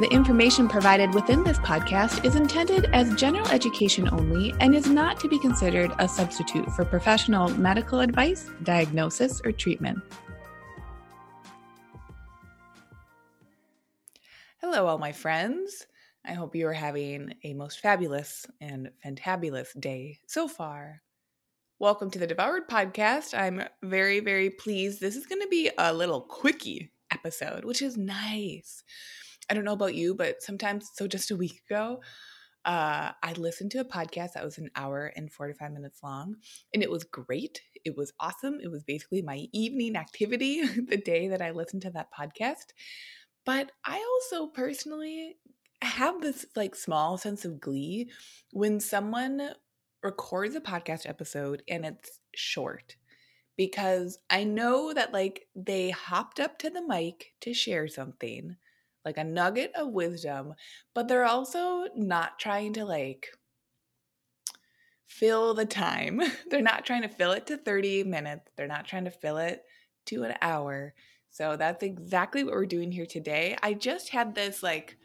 The information provided within this podcast is intended as general education only and is not to be considered a substitute for professional medical advice, diagnosis, or treatment. Hello, all my friends. I hope you are having a most fabulous and fantabulous day so far. Welcome to the Devoured Podcast. I'm very, very pleased. This is going to be a little quickie episode, which is nice. I don't know about you, but sometimes, so just a week ago, uh, I listened to a podcast that was an hour and 45 minutes long, and it was great. It was awesome. It was basically my evening activity the day that I listened to that podcast. But I also personally have this like small sense of glee when someone records a podcast episode and it's short because I know that like they hopped up to the mic to share something, like a nugget of wisdom, but they're also not trying to like fill the time. they're not trying to fill it to 30 minutes. They're not trying to fill it to an hour. So that's exactly what we're doing here today. I just had this like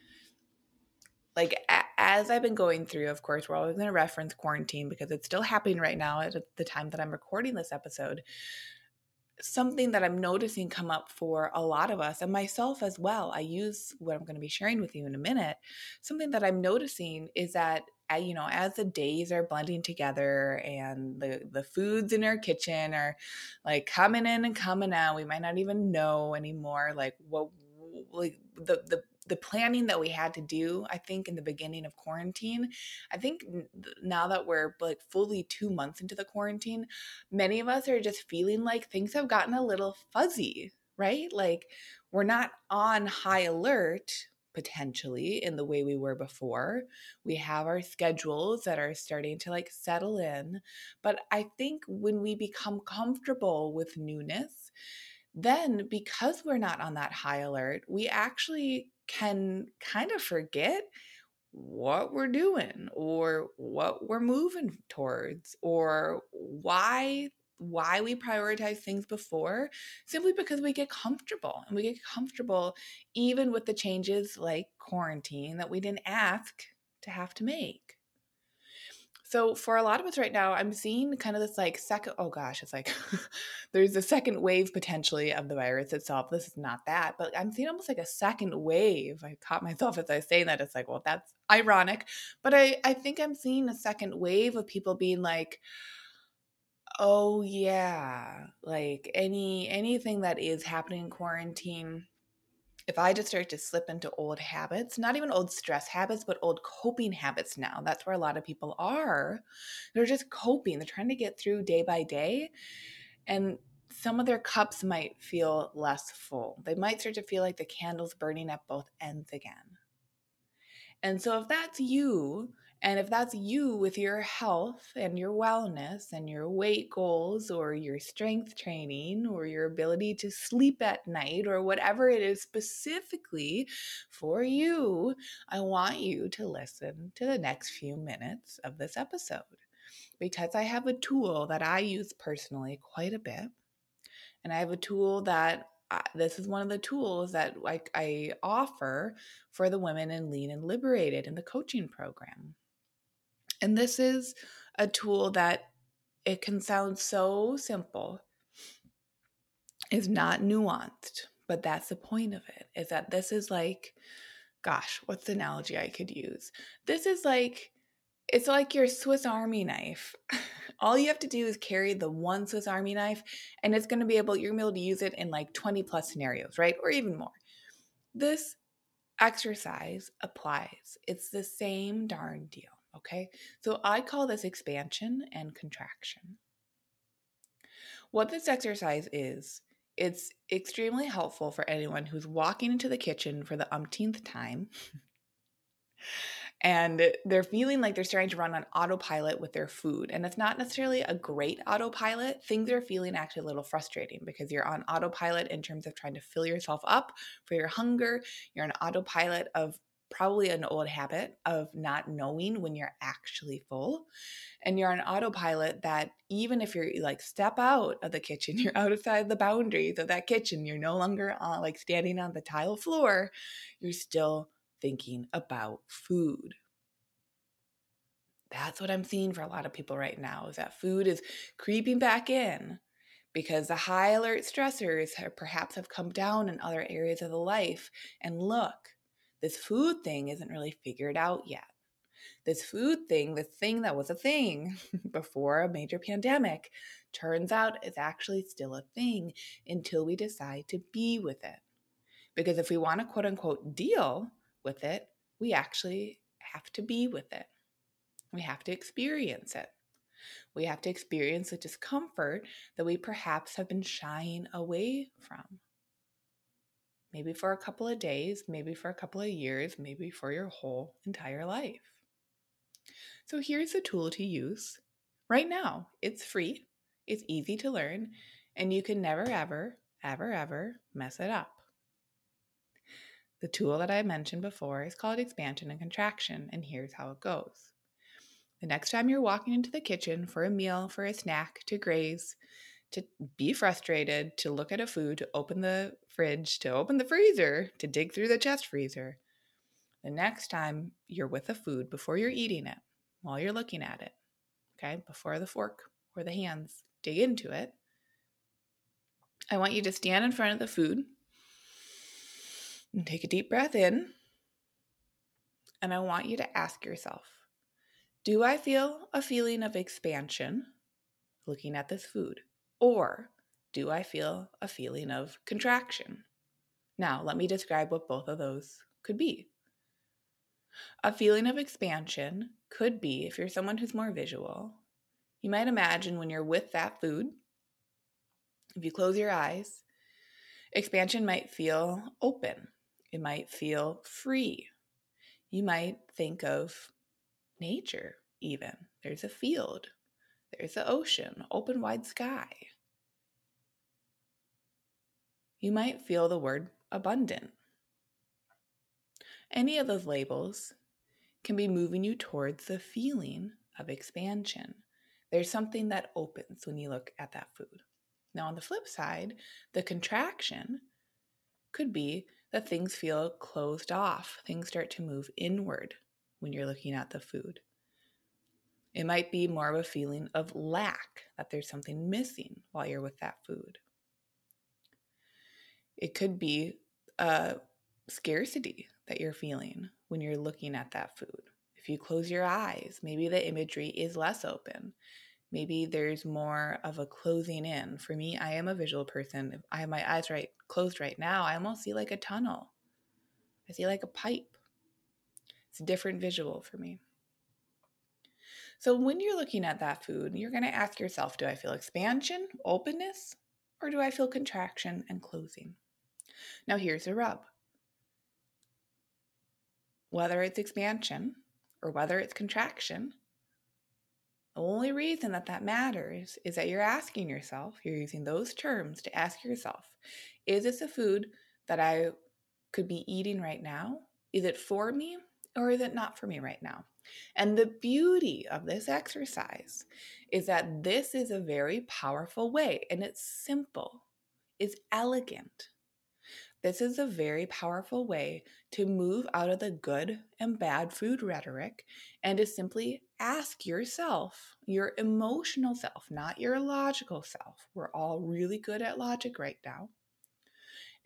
like a- as I've been going through, of course, we're always going to reference quarantine because it's still happening right now at the time that I'm recording this episode. Something that I'm noticing come up for a lot of us and myself as well. I use what I'm going to be sharing with you in a minute. Something that I'm noticing is that uh, you know as the days are blending together and the the foods in our kitchen are like coming in and coming out we might not even know anymore like what like the the the planning that we had to do i think in the beginning of quarantine i think now that we're like fully 2 months into the quarantine many of us are just feeling like things have gotten a little fuzzy right like we're not on high alert potentially in the way we were before. We have our schedules that are starting to like settle in. But I think when we become comfortable with newness, then because we're not on that high alert, we actually can kind of forget what we're doing or what we're moving towards or why why we prioritize things before simply because we get comfortable and we get comfortable even with the changes like quarantine that we didn't ask to have to make. So for a lot of us right now, I'm seeing kind of this like second oh gosh, it's like there's a second wave potentially of the virus itself. This is not that, but I'm seeing almost like a second wave. I caught myself as I say that. It's like, well, that's ironic. But I, I think I'm seeing a second wave of people being like, Oh yeah. Like any anything that is happening in quarantine, if I just start to slip into old habits, not even old stress habits, but old coping habits now. That's where a lot of people are. They're just coping. They're trying to get through day by day. And some of their cups might feel less full. They might start to feel like the candle's burning at both ends again. And so if that's you, and if that's you with your health and your wellness and your weight goals or your strength training or your ability to sleep at night or whatever it is specifically for you, I want you to listen to the next few minutes of this episode because I have a tool that I use personally quite a bit. And I have a tool that this is one of the tools that like I offer for the women in Lean and Liberated in the coaching program. And this is a tool that it can sound so simple, is not nuanced, but that's the point of it, is that this is like, gosh, what's the analogy I could use? This is like it's like your Swiss Army knife. All you have to do is carry the one Swiss Army knife, and it's going to be able, you're going to be able to use it in like 20 plus scenarios, right? Or even more. This exercise applies. It's the same darn deal, okay? So I call this expansion and contraction. What this exercise is, it's extremely helpful for anyone who's walking into the kitchen for the umpteenth time and they're feeling like they're starting to run on autopilot with their food. And it's not necessarily a great autopilot. Things are feeling actually a little frustrating because you're on autopilot in terms of trying to fill yourself up for your hunger. You're on autopilot of probably an old habit of not knowing when you're actually full. And you're on autopilot that even if you're like step out of the kitchen, you're outside the boundaries of that kitchen, you're no longer on, like standing on the tile floor, you're still thinking about food. That's what I'm seeing for a lot of people right now is that food is creeping back in because the high alert stressors have, perhaps have come down in other areas of the life. And look, this food thing isn't really figured out yet. This food thing, the thing that was a thing before a major pandemic, turns out is actually still a thing until we decide to be with it. Because if we want to quote unquote deal with it, we actually have to be with it. We have to experience it. We have to experience the discomfort that we perhaps have been shying away from. Maybe for a couple of days, maybe for a couple of years, maybe for your whole entire life. So here's a tool to use right now. It's free, it's easy to learn, and you can never, ever, ever, ever mess it up. The tool that I mentioned before is called expansion and contraction, and here's how it goes. The next time you're walking into the kitchen for a meal, for a snack, to graze, to be frustrated, to look at a food, to open the fridge, to open the freezer, to dig through the chest freezer, the next time you're with a food before you're eating it, while you're looking at it, okay, before the fork or the hands dig into it, I want you to stand in front of the food and take a deep breath in. And I want you to ask yourself Do I feel a feeling of expansion looking at this food? Or do I feel a feeling of contraction? Now, let me describe what both of those could be. A feeling of expansion could be, if you're someone who's more visual, you might imagine when you're with that food, if you close your eyes, expansion might feel open. It might feel free. You might think of nature, even. There's a field, there's the ocean, open wide sky. You might feel the word abundant. Any of those labels can be moving you towards the feeling of expansion. There's something that opens when you look at that food. Now, on the flip side, the contraction could be that things feel closed off. Things start to move inward when you're looking at the food. It might be more of a feeling of lack, that there's something missing while you're with that food. It could be a scarcity that you're feeling when you're looking at that food. If you close your eyes, maybe the imagery is less open maybe there's more of a closing in. For me, I am a visual person. If I have my eyes right closed right now, I almost see like a tunnel. I see like a pipe. It's a different visual for me. So when you're looking at that food, you're going to ask yourself, do I feel expansion, openness, or do I feel contraction and closing? Now here's a rub. Whether it's expansion or whether it's contraction, the only reason that that matters is that you're asking yourself, you're using those terms to ask yourself, is this a food that I could be eating right now? Is it for me or is it not for me right now? And the beauty of this exercise is that this is a very powerful way and it's simple, it's elegant. This is a very powerful way to move out of the good and bad food rhetoric and to simply ask yourself, your emotional self, not your logical self. We're all really good at logic right now.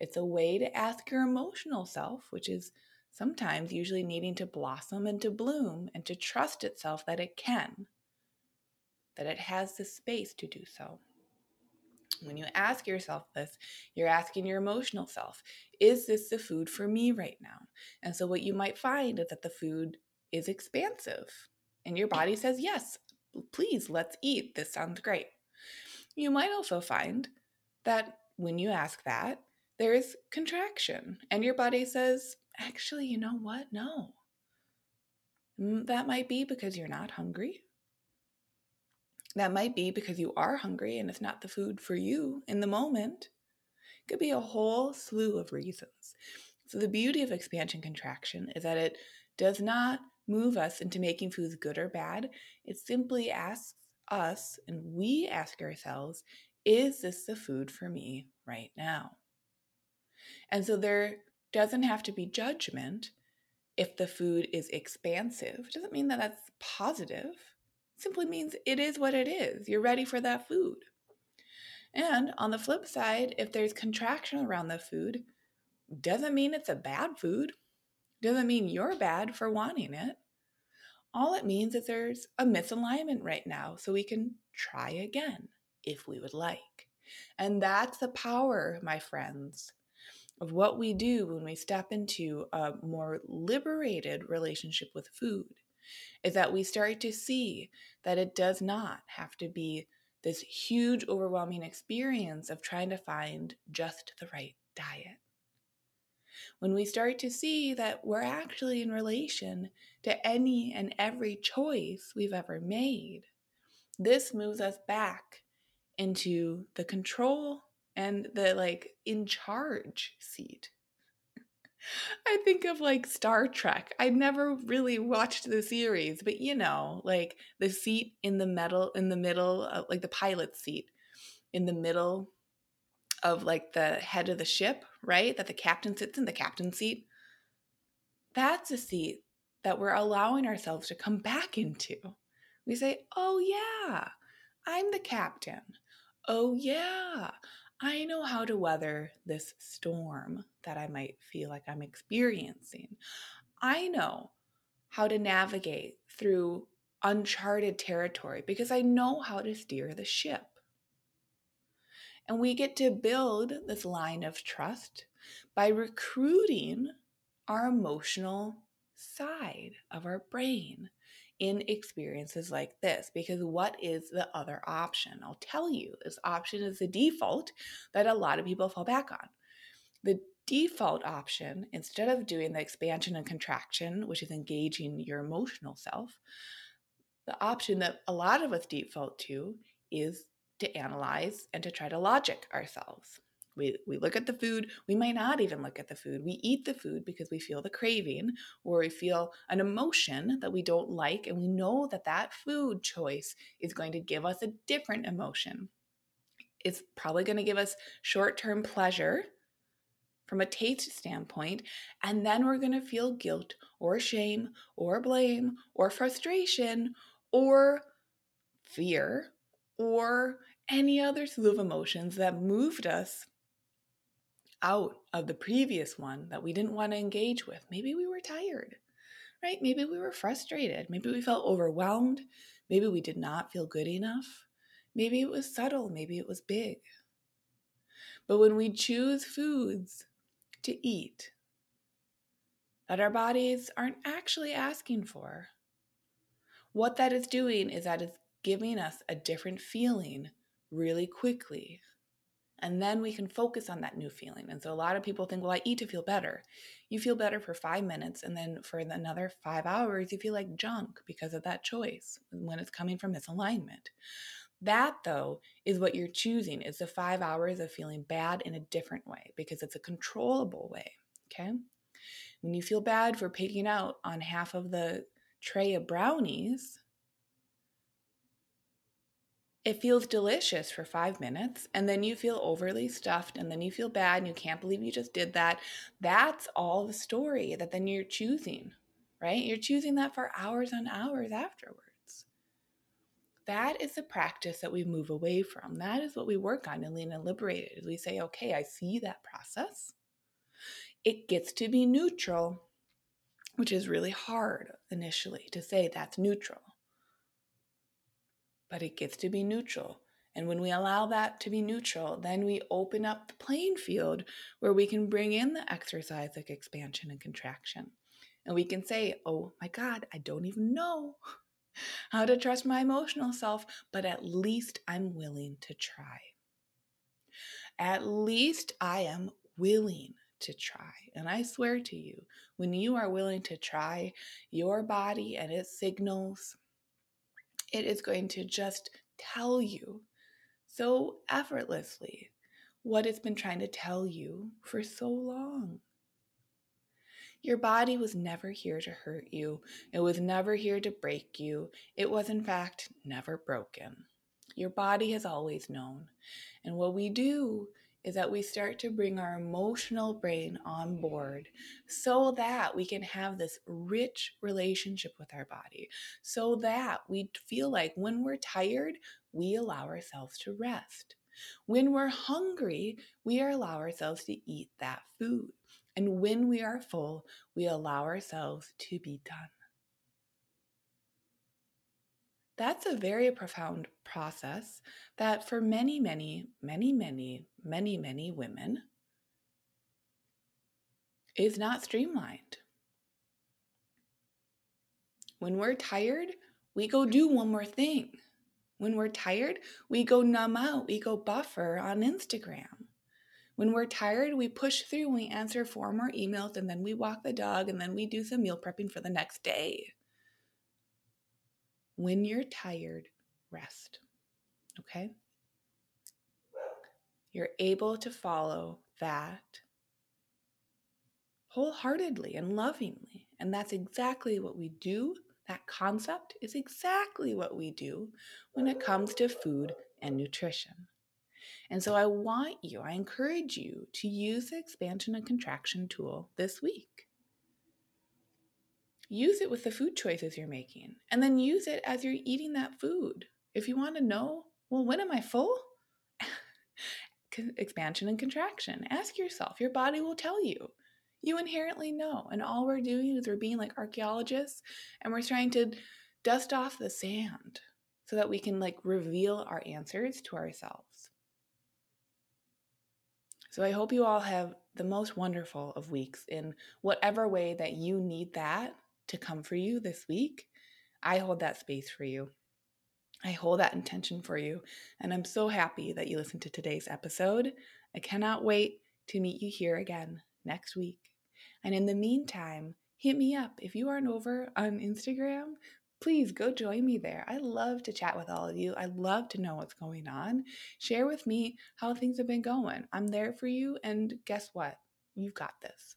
It's a way to ask your emotional self, which is sometimes usually needing to blossom and to bloom and to trust itself that it can, that it has the space to do so. When you ask yourself this, you're asking your emotional self, is this the food for me right now? And so, what you might find is that the food is expansive, and your body says, yes, please, let's eat. This sounds great. You might also find that when you ask that, there is contraction, and your body says, actually, you know what? No. Mm, that might be because you're not hungry. That might be because you are hungry and it's not the food for you in the moment. It could be a whole slew of reasons. So, the beauty of expansion contraction is that it does not move us into making foods good or bad. It simply asks us, and we ask ourselves, is this the food for me right now? And so there doesn't have to be judgment if the food is expansive. It doesn't mean that that's positive. It simply means it is what it is. You're ready for that food. And on the flip side, if there's contraction around the food, doesn't mean it's a bad food. Doesn't mean you're bad for wanting it. All it means is there's a misalignment right now, so we can try again if we would like. And that's the power, my friends, of what we do when we step into a more liberated relationship with food is that we start to see that it does not have to be this huge, overwhelming experience of trying to find just the right diet. When we start to see that we're actually in relation to any and every choice we've ever made, this moves us back into the control and the like in charge seat. I think of like Star Trek. I never really watched the series, but you know, like the seat in the middle in the middle of like the pilot seat in the middle of like the head of the ship, right? That the captain sits in the captain seat. That's a seat that we're allowing ourselves to come back into. We say, "Oh yeah, I'm the captain oh, yeah, I know how to weather this storm that I might feel like I'm experiencing. I know how to navigate through uncharted territory because I know how to steer the ship. And we get to build this line of trust by recruiting our emotional side of our brain in experiences like this because what is the other option? I'll tell you, this option is the default that a lot of people fall back on. The default option, instead of doing the expansion and contraction, which is engaging your emotional self, the option that a lot of us default to is to analyze and to try to logic ourselves. We, we look at the food. We might not even look at the food. We eat the food because we feel the craving or we feel an emotion that we don't like. And we know that that food choice is going to give us a different emotion. It's probably going to give us short term pleasure from a taste standpoint. And then we're going to feel guilt or shame or blame or frustration or fear or any other slew of emotions that moved us out of the previous one that we didn't want to engage with. Maybe we were tired, right? Maybe we were frustrated. Maybe we felt overwhelmed. Maybe we did not feel good enough. Maybe it was subtle. Maybe it was big. But when we choose foods to eat that our bodies aren't actually asking for, what that is doing is that it's giving us a different feeling really quickly and then we can focus on that new feeling. And so a lot of people think, well, I eat to feel better. You feel better for five minutes, and then for another five hours, you feel like junk because of that choice when it's coming from misalignment. That, though, is what you're choosing is the five hours of feeling bad in a different way because it's a controllable way. Okay. When you feel bad for picking out on half of the tray of brownies, it feels delicious for five minutes and then you feel overly stuffed and then you feel bad and you can't believe you just did that. That's all the story that then you're choosing right? You're choosing that for hours and hours afterwards. That is the practice that we move away from. That is what we work on in lean and liberated we say okay i see that process. It gets to be neutral which is really hard initially to say that's neutral. But it gets to be neutral. And when we allow that to be neutral, then we open up the playing field where we can bring in the exercise like expansion and contraction. And we can say, oh my God, I don't even know how to trust my emotional self, but at least I'm willing to try. At least I am willing to try. And I swear to you, when you are willing to try your body and its signals, it is going to just tell you so effortlessly what it's been trying to tell you for so long. Your body was never here to hurt you. It was never here to break you. It was, in fact, never broken. Your body has always known. And what we do is that we start to bring our emotional brain on board so that we can have this rich relationship with our body, so that we feel like when we're tired, we allow ourselves to rest. When we're hungry, we allow ourselves to eat that food. And when we are full, we allow ourselves to be done. That's a very profound process that for many, many, many, many, many, many women is not streamlined. When we're tired, we go do one more thing. When we're tired, we go numb out, we go buffer on Instagram. When we're tired, we push through, we answer four more emails, and then we walk the dog, and then we do some meal prepping for the next day. When you're tired, rest. Okay? You're able to follow that wholeheartedly and lovingly. And that's exactly what we do. That concept is exactly what we do when it comes to food and nutrition. And so I want you, I encourage you to use the expansion and contraction tool this week use it with the food choices you're making and then use it as you're eating that food. If you want to know, well, when am I full? Expansion and contraction. Ask yourself, your body will tell you. You inherently know. And all we're doing is we're being like archaeologists and we're trying to dust off the sand so that we can like reveal our answers to ourselves. So I hope you all have the most wonderful of weeks in whatever way that you need that to come for you this week, I hold that space for you. I hold that intention for you. And I'm so happy that you listened to today's episode. I cannot wait to meet you here again next week. And in the meantime, hit me up. If you aren't over on Instagram, please go join me there. I love to chat with all of you. I love to know what's going on. Share with me how things have been going. I'm there for you. And guess what? You've got this.